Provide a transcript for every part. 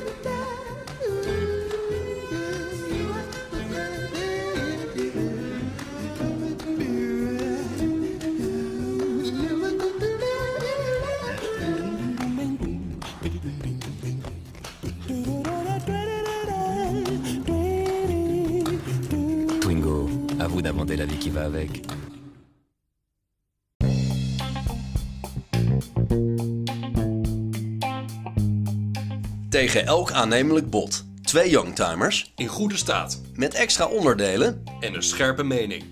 Twingo, Tegen elk aannemelijk bod. Twee youngtimers In goede staat met extra onderdelen. en een scherpe mening.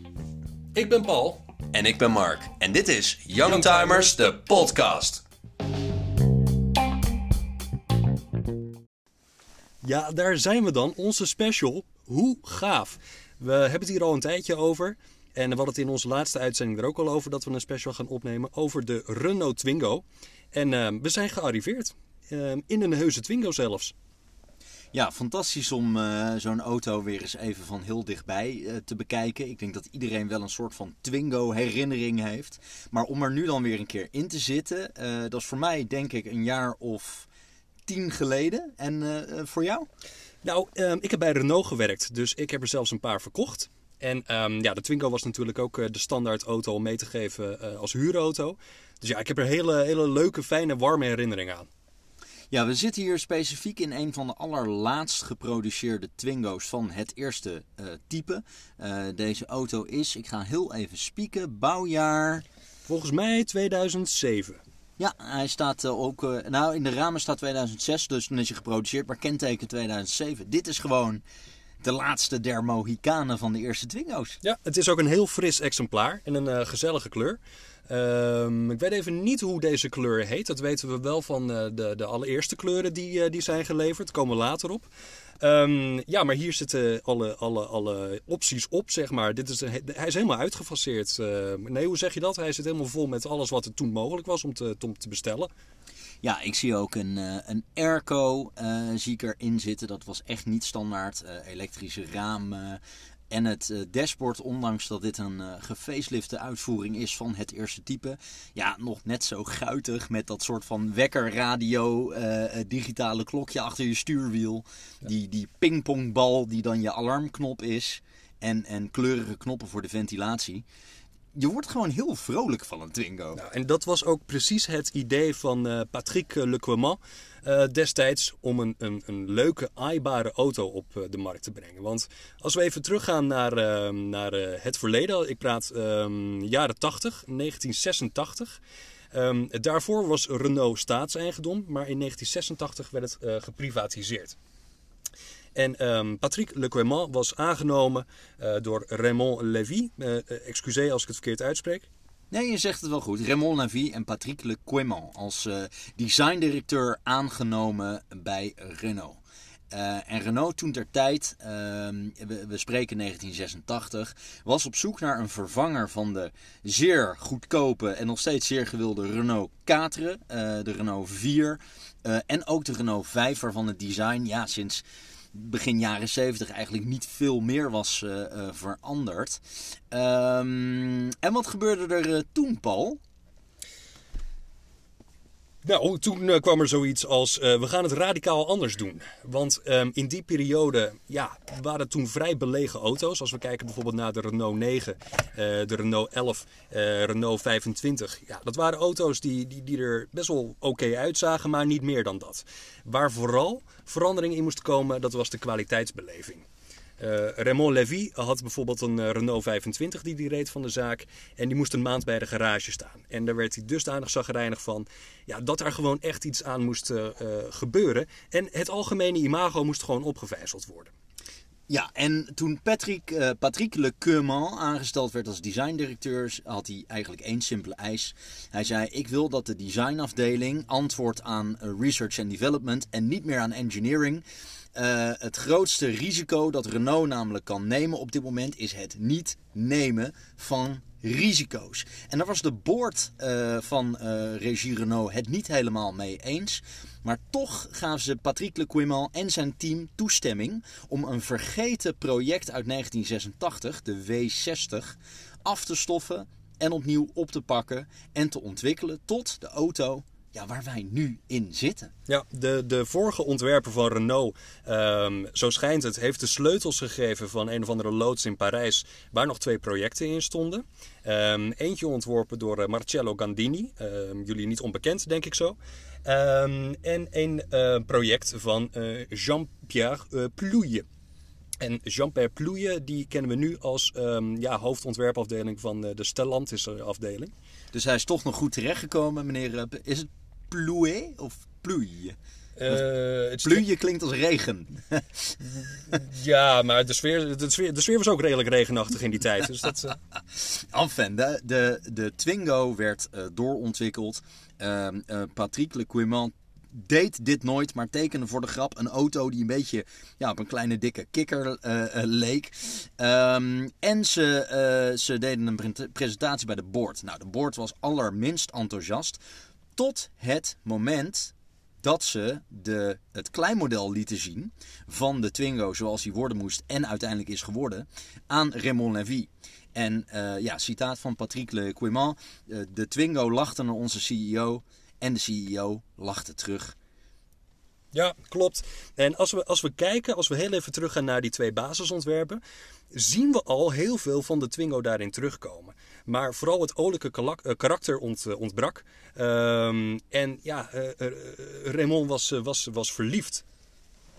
Ik ben Paul. En ik ben Mark. En dit is Youngtimers, de podcast. Ja, daar zijn we dan. Onze special. Hoe gaaf. We hebben het hier al een tijdje over. En we hadden het in onze laatste uitzending er ook al over dat we een special gaan opnemen over de Renault Twingo. En eh, we zijn gearriveerd. Eh, in een heuse Twingo zelfs. Ja, fantastisch om eh, zo'n auto weer eens even van heel dichtbij eh, te bekijken. Ik denk dat iedereen wel een soort van Twingo herinnering heeft. Maar om er nu dan weer een keer in te zitten, eh, dat is voor mij denk ik een jaar of tien geleden. En voor jou? Nou, eh, ik heb bij Renault gewerkt, dus ik heb er zelfs een paar verkocht. En ehm, ja, de Twingo was natuurlijk ook de standaard auto om mee te geven als huurauto. Dus ja, ik heb er hele, hele leuke, fijne, warme herinneringen aan. Ja, we zitten hier specifiek in een van de allerlaatst geproduceerde Twingo's van het eerste eh, type. Eh, deze auto is, ik ga heel even spieken, bouwjaar... Volgens mij 2007. Ja, hij staat eh, ook. nou, in de ramen staat 2006, dus dan is hij geproduceerd, maar kenteken 2007. Dit is gewoon de laatste der Mohikanen van de eerste Twingo's. Ja, het is ook een heel fris exemplaar en een eh, gezellige kleur. Ehm, ik weet even niet hoe deze kleur heet. Dat weten we wel van eh, de, de allereerste kleuren die, eh, die zijn geleverd. Komen later op. Ehm, ja, maar hier zitten alle, alle, alle opties op, zeg maar. Dit is een, hij is helemaal uitgefaseerd. Nee, hoe zeg je dat? Hij zit helemaal vol met alles wat er toen mogelijk was om te, om te bestellen. Ja, ik zie ook een, eh, een airco eh, zie ik erin zitten. Dat was echt niet standaard. Eh, elektrische ramen. En het dashboard, ondanks dat dit een eh gefacelifte uitvoering is van het eerste type. Ja, nog net zo guitig met dat soort van wekkerradio, eh, digitale klokje achter je stuurwiel. Die, die pingpongbal die dan je alarmknop is. En, en kleurige knoppen voor de ventilatie. Je wordt gewoon heel vrolijk van een Twingo. Nou, en dat was ook precies het idee van eh, Patrick Lequemant eh destijds om een, een, een leuke, aaibare auto op eh, de markt te brengen. Want als we even teruggaan naar, eh, naar eh, het verleden, ik praat ehm, jaren 80, 1986. Ehm, daarvoor was Renault staatseigendom, maar in 1986 werd het eh, geprivatiseerd. En ehm, Patrick Lequemant was aangenomen eh, door Raymond Levy. Eh, eh, excuseer als ik het verkeerd uitspreek. Nee, je zegt het wel goed. Raymond Navy en Patrick Le Quément als eh, designdirecteur aangenomen bij Renault. En Renault toen ter tijd, ehm, we, spreken 1986, was op zoek naar een vervanger van de zeer goedkope en nog steeds zeer gewilde Renault Quatre, eh, de Renault 4 eh, en ook de Renault 5, waarvan het design ja, sinds begin jaren 70 eigenlijk niet veel meer was eh, eh, veranderd. Ehm, en wat gebeurde er eh, toen, Paul? Nou, toen eh, kwam er zoiets als: eh, we gaan het radicaal anders doen. Want ehm, in die periode ja, waren toen vrij belegen auto's. Als we kijken bijvoorbeeld naar de Renault 9, eh, de Renault 11, eh, Renault 25. Ja, dat waren auto's die, die, die er best wel oké uitzagen, maar niet meer dan dat. Waar vooral verandering in moest komen, dat was de kwaliteitsbeleving. Eh Raymond Levy had bijvoorbeeld een eh, Renault 25 die die reed van de zaak. En die moest een maand bij de garage staan. En daar werd hij dusdanig zagrijnig van ja, dat er gewoon echt iets aan moest eh, gebeuren. En het algemene imago moest gewoon opgevijzeld worden. Ja, en toen Patrick, eh, Patrick Le Quément aangesteld werd als designdirecteur, had hij eigenlijk één simpele eis. Hij zei: Ik wil dat de designafdeling antwoordt aan eh, research and development en niet meer aan engineering. Eh, het grootste risico dat Renault namelijk kan nemen op dit moment is het niet nemen van risico's. En daar was de board eh, van eh, Regie Renault het niet helemaal mee eens. Maar toch gaven ze Patrick Le Quément en zijn team toestemming om een vergeten project uit 1986, de W60, af te stoffen en opnieuw op te pakken en te ontwikkelen tot de auto ja, waar wij nu in zitten. Ja, de, de vorige ontwerper van Renault, ehm, zo schijnt het, heeft de sleutels gegeven van een of andere loods in Parijs, waar nog twee projecten in stonden. Ehm, eentje ontworpen door eh, Marcello Gandini, ehm, jullie niet onbekend, denk ik zo. En een eh, project van eh, Jean-Pierre uh, Plouille. En Jean-Pierre Plouille, die kennen we nu als ja, hoofdontwerpafdeling van de Stellantis afdeling. Dus hij is toch nog goed terechtgekomen, meneer. Is het Plouille of Plouille? Uh, Plouille klinkt als regen. ja, maar de sfeer, de, sfeer, de sfeer was ook redelijk regenachtig in die tijd. Dus dat, uh... Enfin, de, de, de Twingo werd uh, doorontwikkeld. Ehm, Patrick Lequimant deed dit nooit, maar tekende voor de grap een auto die een beetje ja, op een kleine dikke kikker leek. Um, en ze, ze deden een presentatie bij de board. Nou, de board was allerminst enthousiast. Tot het moment dat ze de, het kleinmodel lieten zien van de Twingo zoals die worden moest en uiteindelijk is geworden aan Raymond Levy. En ja, citaat van Patrick Le Quimant. De Twingo lachte naar onze CEO en de CEO lachte terug. Ja, klopt. En als we, als we kijken, als we heel even teruggaan naar die twee basisontwerpen, zien we al heel veel van de Twingo daarin terugkomen. Maar vooral het olijke karakter ont, ontbrak. Um, en ja, uh, Raymond was, was, was verliefd.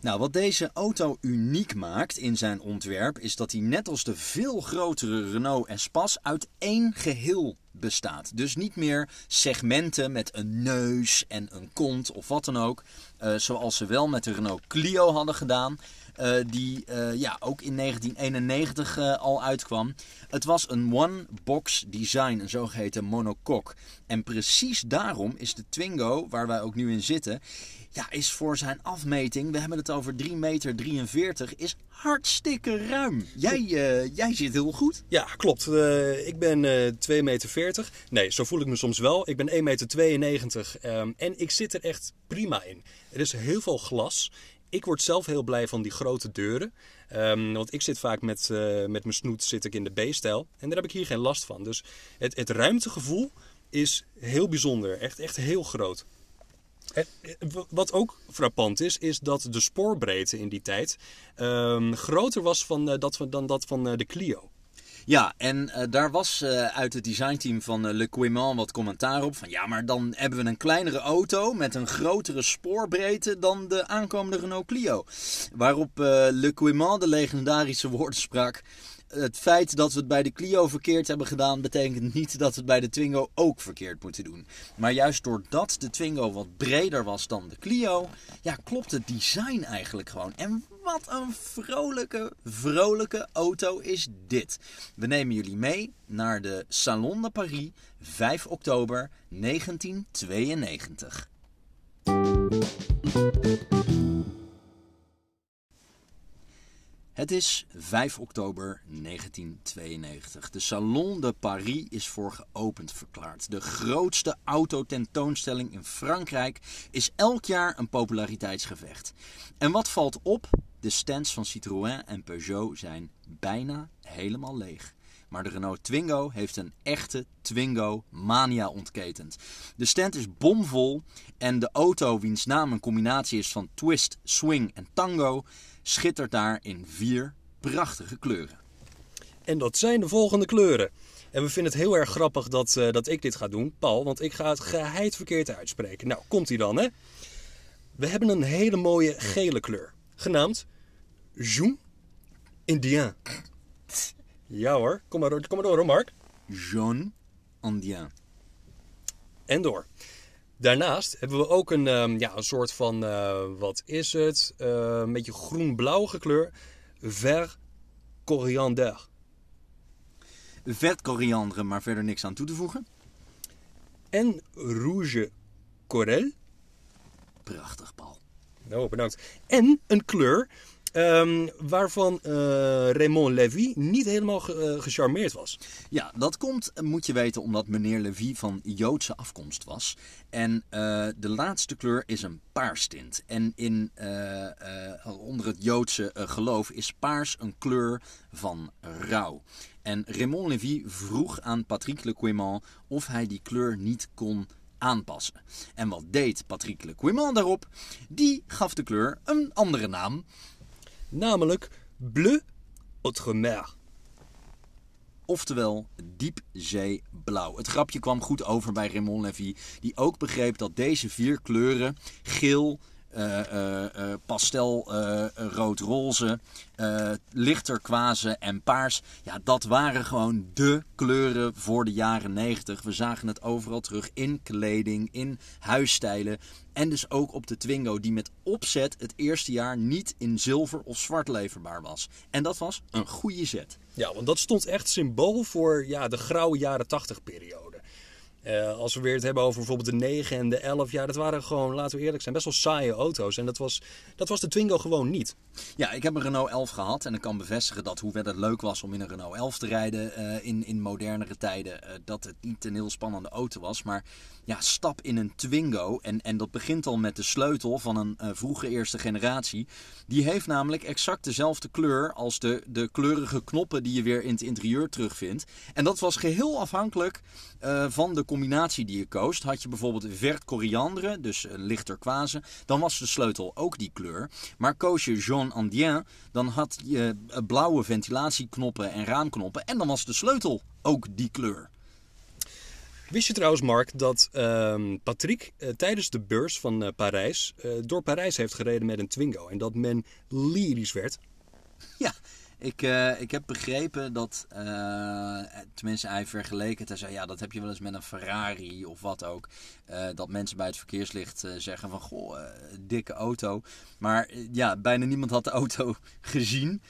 Nou, wat deze auto uniek maakt in zijn ontwerp is dat hij net als de veel grotere Renault Espace uit één geheel bestaat. Dus niet meer segmenten met een neus en een kont of wat dan ook. Uh, zoals ze wel met de Renault Clio hadden gedaan. Uh, die uh, ja, ook in 1991 uh, al uitkwam. Het was een one-box design, een zogeheten monocoque. En precies daarom is de Twingo, waar wij ook nu in zitten, ja, is voor zijn afmeting, we hebben het over 3 meter 43, is hartstikke ruim. Jij, jij zit heel goed. Ja, klopt. ik ben 2 meter 40. Nee, zo voel ik me soms wel. Ik ben 1 meter 92 um, en ik zit er echt prima in. Er is heel veel glas ik word zelf heel blij van die grote deuren. Um, want ik zit vaak met, uh, met mijn snoet zit ik in de B-stijl. En daar heb ik hier geen last van. Dus het, het ruimtegevoel is heel bijzonder. Echt, echt heel groot. En wat ook frappant is, is dat de spoorbreedte in die tijd um, groter was van, uh, dat, dan dat van de Clio. Ja, en uh, daar was uh, uit het designteam van uh, Le Quimant wat commentaar op. Van ja, maar dan hebben we een kleinere auto met een grotere spoorbreedte dan de aankomende Renault Clio. Waarop Le Quimant de legendarische woorden sprak het feit dat we het bij de Clio verkeerd hebben gedaan, betekent niet dat we het bij de Twingo ook verkeerd moeten doen. Maar juist doordat de Twingo wat breder was dan de Clio, ja, klopt het design eigenlijk gewoon. En wat een vrolijke, vrolijke auto is dit. We nemen jullie mee naar de Salon de Paris, 5 oktober 1992. Het is 5 oktober 1992. De Salon de Paris is voor geopend verklaard. De grootste autotentoonstelling in Frankrijk is elk jaar een populariteitsgevecht. En wat valt op? De stands van Citroën en Peugeot zijn bijna helemaal leeg. Maar de Renault Twingo heeft een echte Twingo mania ontketend. De stand is bomvol en de auto, wiens naam een combinatie is van twist, swing en tango, schittert daar in vier prachtige kleuren. En dat zijn de volgende kleuren. En we vinden het heel erg grappig dat, uh, dat ik dit ga doen, Paul, want ik ga het geheid verkeerd uitspreken. Nou, komt hij dan, hè? We hebben een hele mooie gele kleur, genaamd Jaune Indien. Ja hoor, kom maar, kom maar door hoor, Mark. Jaune Indien. En door. Daarnaast hebben we ook een, um, ja, een soort van, uh, wat is het? Uh, een beetje groen-blauwe kleur. Vert coriander. Vert koriander, maar verder niks aan toe te voegen. En rouge corel. Prachtig, Paul. Nou, bedankt. En een kleur Um, waarvan uh, Raymond Levy niet helemaal ge, uh, gecharmeerd was. Ja, dat komt, moet je weten, omdat meneer Levy van Joodse afkomst was. En de laatste kleur is een paarstint. En in, onder het Joodse geloof is paars een kleur van rouw. En Raymond Levy vroeg aan Patrick Lequimant of hij die kleur niet kon aanpassen. En wat deed Patrick Le Quimant daarop? Die gaf de kleur een andere naam. Namelijk Bleu Outre-mer. Oftewel diepzeeblauw. Het grapje kwam goed over bij Raymond Levy, die ook begreep dat deze vier kleuren, geel, pastel, rood, roze, licht turquoise en paars. Ja, dat waren gewoon de kleuren voor de jaren 90. We zagen het overal terug in kleding, in huisstijlen. En dus ook op de Twingo, die met opzet het eerste jaar niet in zilver of zwart leverbaar was. En dat was een goede zet. Ja, want dat stond echt symbool voor ja, de grauwe jaren 80 periode. Uh, als we weer het hebben over bijvoorbeeld de 9 en de 11, ja, dat waren gewoon, laten we eerlijk zijn, best wel saaie auto's. En dat was, dat was de Twingo gewoon niet. Ja, ik heb een Renault 11 gehad en ik kan bevestigen dat hoewel het leuk was om in een Renault 11 te rijden uh, in, in modernere tijden, uh, dat het niet een heel spannende auto was. Maar ja, stap in een Twingo en, en dat begint al met de sleutel van een vroege eerste generatie. Die heeft namelijk exact dezelfde kleur als de, de kleurige knoppen die je weer in het interieur terugvindt. En dat was geheel afhankelijk van de combinatie die je koos. Had je bijvoorbeeld vert koriandre, dus een licht turquoise, dan was de sleutel ook die kleur. Maar koos je jaune indien, dan had je blauwe ventilatieknoppen en raamknoppen en dan was de sleutel ook die kleur. Wist je trouwens, Mark, dat uh, Patrick uh, tijdens de beurs van uh, Parijs door Parijs heeft gereden met een Twingo en dat men lyrisch werd? Ja, ik, uh, ik heb begrepen dat, uh, tenminste hij vergeleken het. Hij zei, ja, dat heb je wel eens met een Ferrari of wat ook. Uh, dat mensen bij het verkeerslicht zeggen van, goh, dikke auto. Maar ja, bijna niemand had de auto gezien.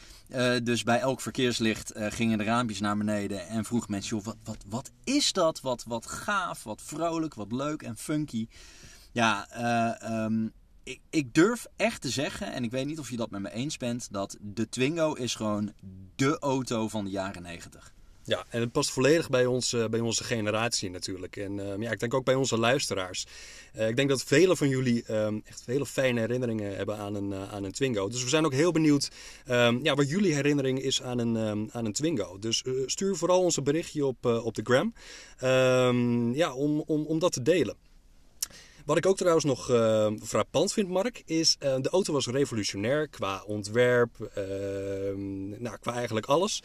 dus bij elk verkeerslicht gingen de raampjes naar beneden en vroeg mensen, joh, wat, wat, wat is dat? Wat, wat gaaf, wat vrolijk, wat leuk en funky. Ja, um, ik, ik, durf echt te zeggen, en ik weet niet of je dat met me eens bent, dat de Twingo is gewoon de auto van de jaren 90. Ja, en het past volledig bij, ons, uh, bij onze generatie natuurlijk. En uh, ja, ik denk ook bij onze luisteraars. Uh, ik denk dat velen van jullie ehm, echt hele fijne herinneringen hebben aan een, aan een Twingo. Dus we zijn ook heel benieuwd um, ja, wat jullie herinnering is aan een, aan een Twingo. Dus stuur vooral ons een berichtje op, op de gram ja, om, om, om dat te delen. Wat ik ook trouwens nog uh, frappant vind, Mark, is uh, de auto was revolutionair qua ontwerp, uh, nou, qua eigenlijk alles.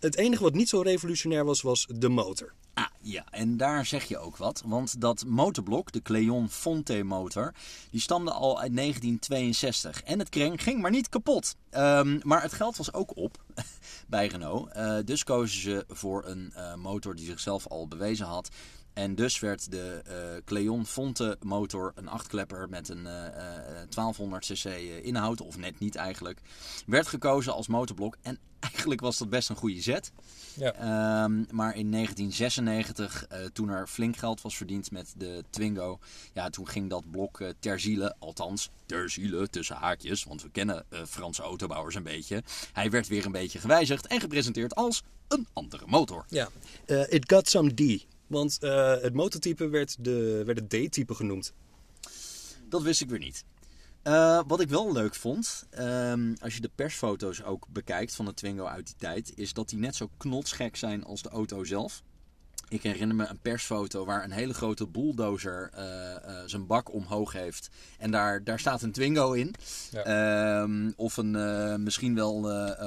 het enige wat niet zo revolutionair was, was de motor. Ah, ja, en daar zeg je ook wat. Want dat motorblok, de Cleon Fonte motor, die stamde al uit 1962. En het kreng ging maar niet kapot. Um, maar het geld was ook op bij Renault. dus kozen ze voor een motor die zichzelf al bewezen had. En dus werd de uh, Cleon Fonte motor, een achtklepper met een uh, uh, 1200 cc inhoud, of net niet eigenlijk, werd gekozen als motorblok. En eigenlijk was dat best een goede zet. Ja. Um, maar in 1996, uh, toen er flink geld was verdiend met de Twingo, ja, toen ging dat blok uh, ter ziele, althans ter ziele tussen haakjes, want we kennen uh, Franse autobouwers een beetje. Hij werd weer een beetje gewijzigd en gepresenteerd als een andere motor. Ja, it got some D. Want uh, het motortype werd, de, werd het D-type genoemd. Dat wist ik weer niet. Uh, wat ik wel leuk vond, um, als je de persfoto's ook bekijkt van de Twingo uit die tijd, is dat die net zo knotsgek zijn als de auto zelf. Ik herinner me een persfoto waar een hele grote bulldozer uh, uh, zijn bak omhoog heeft. En daar, daar staat een Twingo in. Ja. Um, of een uh, misschien wel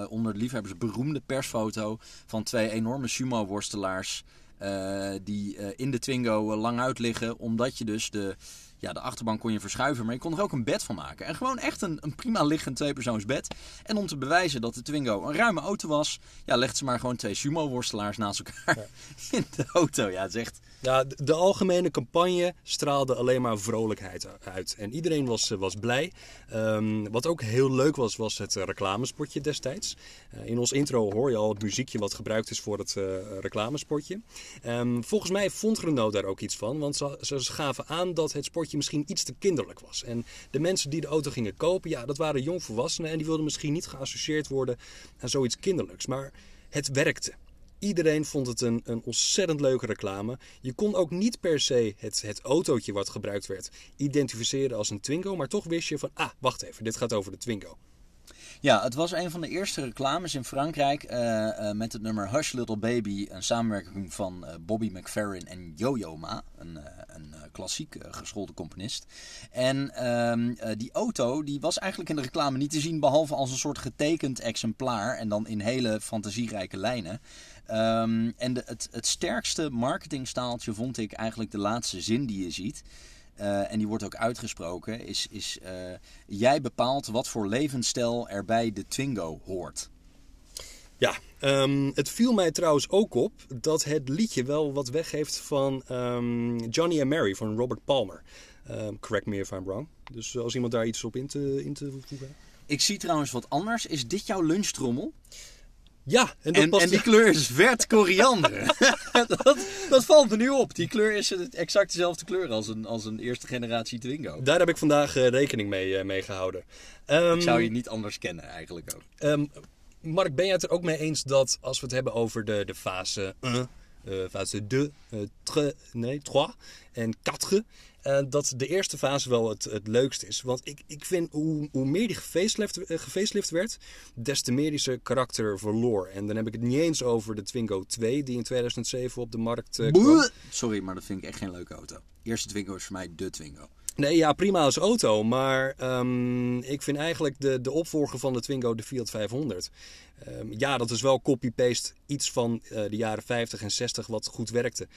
onder de liefhebbers beroemde persfoto van twee enorme sumo-worstelaars. Uh, die uh, in de Twingo uh, lang uit liggen. Omdat je dus de, ja, de achterbank kon je verschuiven. Maar je kon er ook een bed van maken. En gewoon echt een, een prima liggend tweepersoonsbed. En om te bewijzen dat de Twingo een ruime auto was. Ja, legt ze maar gewoon twee sumo-worstelaars naast elkaar ja. in de auto. Ja, het is echt... Ja, de, de, algemene campagne straalde alleen maar vrolijkheid uit. En iedereen was, was blij. Um, wat ook heel leuk was, was het reclamespotje destijds. Uh, in ons intro hoor je al het muziekje wat gebruikt is voor het uh, reclamespotje. Um, volgens mij vond Renault daar ook iets van. Want ze, ze gaven aan dat het spotje misschien iets te kinderlijk was. En de mensen die de auto gingen kopen, ja, dat waren jongvolwassenen. En die wilden misschien niet geassocieerd worden aan zoiets kinderlijks. Maar het werkte. Iedereen vond het een, een ontzettend leuke reclame. Je kon ook niet per se het, het autootje wat gebruikt werd identificeren als een Twingo. Maar toch wist je van, ah, wacht even, dit gaat over de Twingo. Ja, het was een van de eerste reclames in Frankrijk eh, eh, met het nummer Hush Little Baby. Een samenwerking van eh, Bobby McFerrin en Yo-Yo Ma, een, klassiek geschoolde componist. En ehm, eh, die auto die was eigenlijk in de reclame niet te zien behalve als een soort getekend exemplaar. En dan in hele fantasierijke lijnen. Ehm, en de, het sterkste marketingstaaltje vond ik eigenlijk de laatste zin die je ziet. Eh, en die wordt ook uitgesproken, is, is eh, jij bepaalt wat voor levensstijl er bij de Twingo hoort. Ja, ehm, het viel mij trouwens ook op dat het liedje wel wat weggeeft van ehm, Johnny and Mary van Robert Palmer. Ehm, correct me if I'm wrong. Dus als iemand daar iets op in te, in te voegen. Ik zie trouwens wat anders. Is dit jouw lunchtrommel? Ja, en dat En, past en die kleur is vert koriander. dat, dat valt me nu op. Die kleur is het- exact dezelfde kleur als een, als een eerste generatie Twingo. Daar heb ik vandaag eh, rekening mee, eh, mee gehouden. Ehm, Ik zou je niet anders kennen eigenlijk ook. Ehm, Mark, ben jij het er ook mee eens dat als we het hebben over de, de fase 1, eh, fase 2, eh, tre- nee, 3 en 4, eh, dat de eerste fase wel het, het leukste is. Want ik, ik vind hoe, hoe meer die gefacelift, gefacelift werd, des te meer die zijn karakter verloor. En dan heb ik het niet eens over de Twingo 2 die in 2007 op de markt eh, kwam. Sorry, maar dat vind ik echt geen leuke auto. Eerste Twingo is voor mij de Twingo. Nee, ja, prima als auto. Maar ehm, ik vind eigenlijk de, de opvolger van de Twingo de Fiat 500. Ehm, ja, dat is wel copy-paste iets van de jaren 50 en 60 wat goed werkte.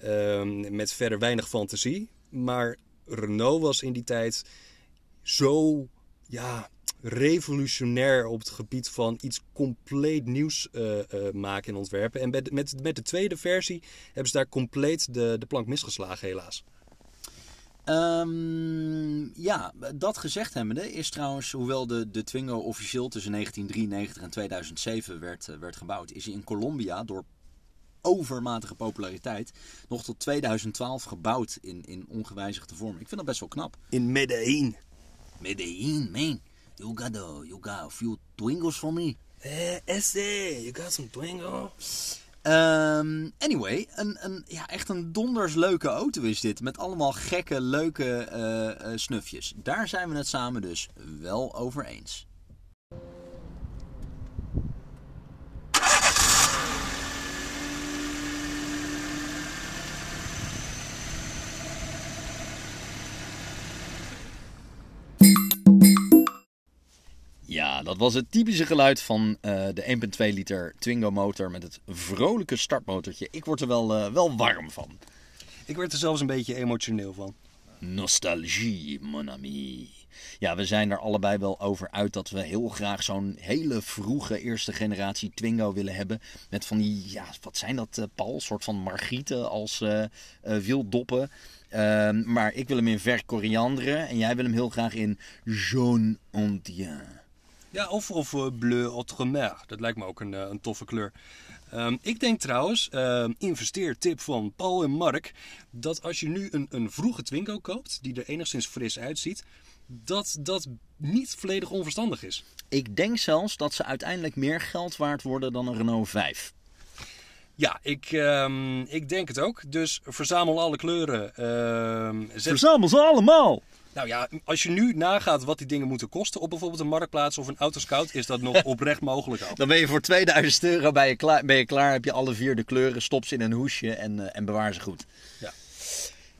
Ehm, met verder weinig fantasie. Maar Renault was in die tijd zo ja, revolutionair op het gebied van iets compleet nieuws eh, eh, maken en ontwerpen. En met, met, met de tweede versie hebben ze daar compleet de, de plank misgeslagen, helaas. Ehm, ja, dat gezegd hebbende is trouwens, hoewel de, de Twingo officieel tussen 1993 en 2007 werd, eh, werd gebouwd, is hij in Colombia door overmatige populariteit nog tot 2012 gebouwd in, in ongewijzigde vorm. Ik vind dat best wel knap. In Medellin. Medellin, man. You got, a, you got a few Twingos for me. Eh, esse, you got some Twingo? Ehm, anyway, een, een, ja, echt een donders leuke auto is dit. Met allemaal gekke, leuke eh, eh, snufjes. Daar zijn we het samen dus wel over eens. Ja, dat was het typische geluid van eh, de 1.2 liter Twingo motor met het vrolijke startmotortje. Ik word er wel, eh, wel warm van. Ik werd er zelfs een beetje emotioneel van. Nostalgie, mon ami. Ja, we zijn er allebei wel over uit dat we heel graag zo'n hele vroege eerste generatie Twingo willen hebben. Met van die, ja, wat zijn dat, eh, Paul? Soort van margrieten als wieldoppen. Ehm, maar ik wil hem in ver korianderen en jij wil hem heel graag in jaune indien. Ja, of, of eh, bleu outremer. Dat lijkt me ook een, eh, een toffe kleur. Ehm, ik denk trouwens, ehm, investeertip van Paul en Mark, dat als je nu een, een vroege Twingo koopt, die er enigszins fris uitziet, dat dat niet volledig onverstandig is. Ik denk zelfs dat ze uiteindelijk meer geld waard worden dan een Renault 5. Ja, ik, ehm, ik denk het ook. Dus verzamel alle kleuren. zet Verzamel ze allemaal! Nou ja, als je nu nagaat wat die dingen moeten kosten op bijvoorbeeld een marktplaats of een autoscout, is dat nog oprecht mogelijk al. Dan ben je voor 2000 euro ben je klaar, ben je klaar heb je alle vier de kleuren, stop ze in een hoesje en, eh, en bewaar ze goed. Ja.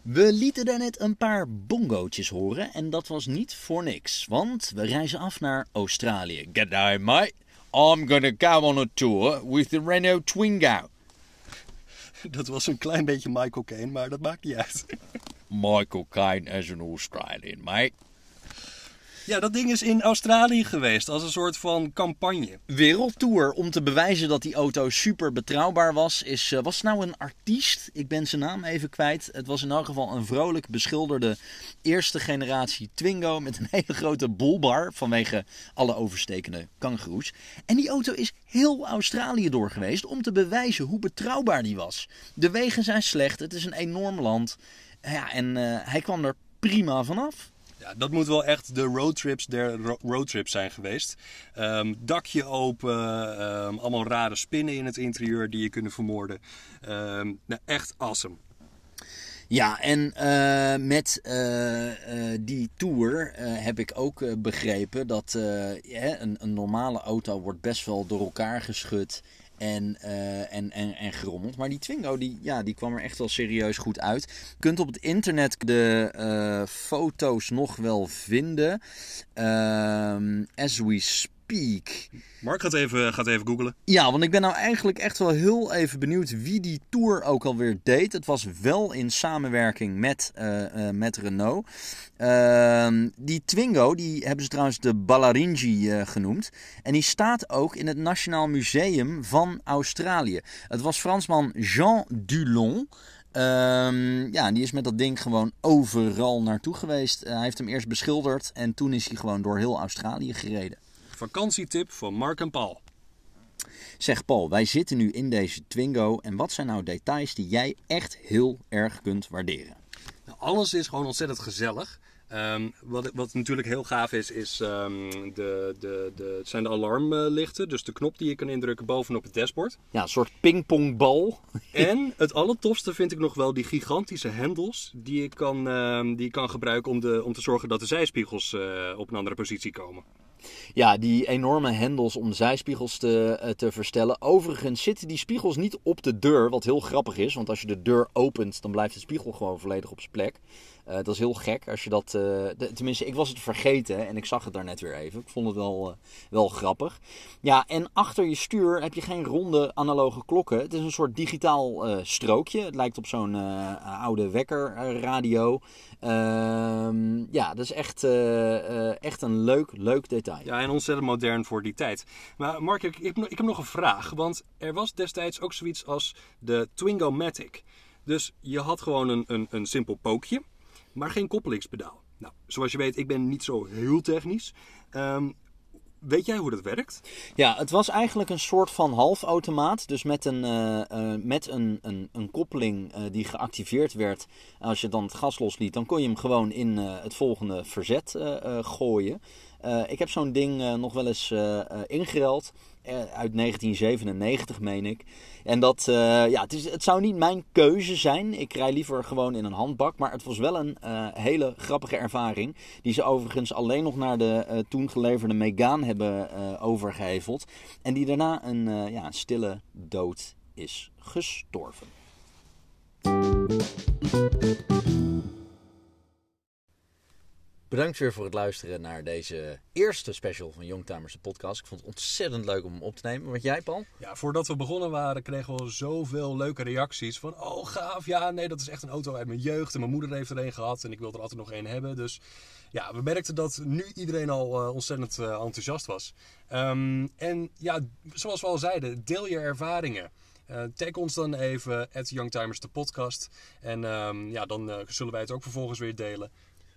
We lieten daarnet een paar bongootjes horen en dat was niet voor niks, want we reizen af naar Australië. G'day mate, I'm gonna go on a tour with the Renault Twingo. Dat was een klein beetje Michael Caine, maar dat maakt niet uit. Michael Caine as an Australian, mate. Ja, dat ding is in Australië geweest als een soort van campagne. Wereldtour om te bewijzen dat die auto super betrouwbaar was. Is, eh, was het nou een artiest? Ik ben zijn naam even kwijt. Het was in elk geval een vrolijk beschilderde eerste generatie Twingo met een hele grote bolbar vanwege alle overstekende kangoeroes. En die auto is heel Australië door geweest om te bewijzen hoe betrouwbaar die was. De wegen zijn slecht, het is een enorm land. Ja, en eh, hij kwam er prima vanaf. Ja, dat moet wel echt de roadtrips der ro- roadtrips zijn geweest. Ehm, dakje open, ehm, allemaal rare spinnen in het interieur die je kunnen vermoorden. Ehm, nou, echt awesome. Ja, en eh, met eh, die tour heb ik ook begrepen dat een, een normale auto wordt best wel door elkaar geschud en, eh, en, en, en gerommeld. Maar die Twingo die, ja, die kwam er echt wel serieus goed uit. Je kunt op het internet de eh, foto's nog wel vinden. Ehm, as we speak. Mark gaat even, gaat even googlen. Ja, want ik ben nou eigenlijk echt wel heel even benieuwd wie die tour ook alweer deed. Het was wel in samenwerking met, eh, eh, met Renault. Ehm, die Twingo, die hebben ze trouwens de Ballaringi eh, genoemd. En die staat ook in het Nationaal Museum van Australië. Het was Fransman Jean Dulon. Ehm, ja, die is met dat ding gewoon overal naartoe geweest. Hij heeft hem eerst beschilderd en toen is hij gewoon door heel Australië gereden. Vakantietip van Mark en Paul. Zeg Paul, wij zitten nu in deze Twingo en wat zijn nou details die jij echt heel erg kunt waarderen? Nou, alles is gewoon ontzettend gezellig. Ehm, wat, wat natuurlijk heel gaaf is, is ehm, de, de, de, zijn de alarmlichten. Dus de knop die je kan indrukken bovenop het dashboard. Ja, een soort pingpongbal. En het allertofste vind ik nog wel die gigantische hendels die je kan, ehm, die je kan gebruiken om, de, om te zorgen dat de zijspiegels eh, op een andere positie komen. Ja, die enorme hendels om zijspiegels te, eh, te verstellen. Overigens zitten die spiegels niet op de deur, wat heel grappig is. Want als je de deur opent, dan blijft de spiegel gewoon volledig op zijn plek. Eh, dat is heel gek als je dat. eh, tenminste, ik was het vergeten en ik zag het daar net weer even. Ik vond het wel, eh, wel grappig. Ja, en achter je stuur heb je geen ronde analoge klokken. Het is een soort digitaal strookje. Het lijkt op zo'n oude wekkerradio. Ehm ja, dat is echt, echt een leuk, leuk detail. Ja, en ontzettend modern voor die tijd. Maar Mark, ik, ik, ik heb nog een vraag. Want er was destijds ook zoiets als de Twingo Matic. Dus je had gewoon een, een, een simpel pookje, maar geen koppelingspedaal. Nou, zoals je weet, ik ben niet zo heel technisch. Ehm, weet jij hoe dat werkt? Ja, het was eigenlijk een soort van halfautomaat. Dus met een, eh, eh, met een, een, een koppeling eh, die geactiveerd werd. Als je dan het gas losliet, dan kon je hem gewoon in het volgende verzet gooien. Eh, ik heb zo'n ding eh, nog wel eens eh, ingeruild. eh, uit 1997, meen ik. En dat, ja, het, is, het zou niet mijn keuze zijn. Ik rij liever gewoon in een handbak. Maar het was wel een hele grappige ervaring. Die ze overigens alleen nog naar de toen geleverde Megane hebben eh, overgeheveld. En die daarna een, ja, stille dood is gestorven. Bedankt weer voor het luisteren naar deze eerste special van Youngtimers de podcast. Ik vond het ontzettend leuk om hem op te nemen. Wat jij, Paul? Ja, voordat we begonnen waren, kregen we zoveel leuke reacties. Van, oh gaaf, ja, nee, dat is echt een auto uit mijn jeugd. En mijn moeder heeft er een gehad en ik wil er altijd nog een hebben. Dus ja, we merkten dat nu iedereen al eh, ontzettend eh, enthousiast was. Ehm, en ja, zoals we al zeiden, deel je ervaringen. Eh, tag ons dan even, at Youngtimers de podcast. En ehm, ja, dan zullen wij het ook vervolgens weer delen.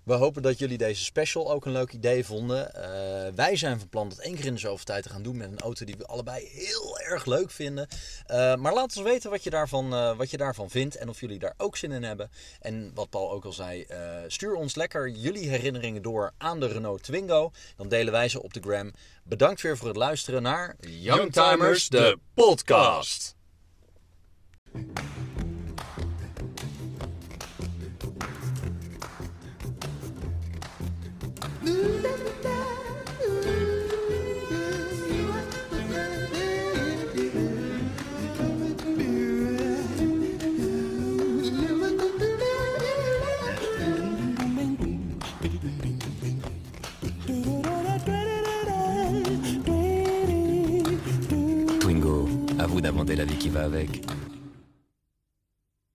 We hopen dat jullie deze special ook een leuk idee vonden. Eh, wij zijn van plan dat één keer in de zoveel tijd te gaan doen met een auto die we allebei heel erg leuk vinden. Eh, maar laat ons weten wat je, daarvan, eh, wat je daarvan vindt en of jullie daar ook zin in hebben. En wat Paul ook al zei, stuur ons lekker jullie herinneringen door aan de Renault Twingo. Dan delen wij ze op de gram. Bedankt weer voor het luisteren naar Youngtimers, de podcast. garder la vie qui va avec.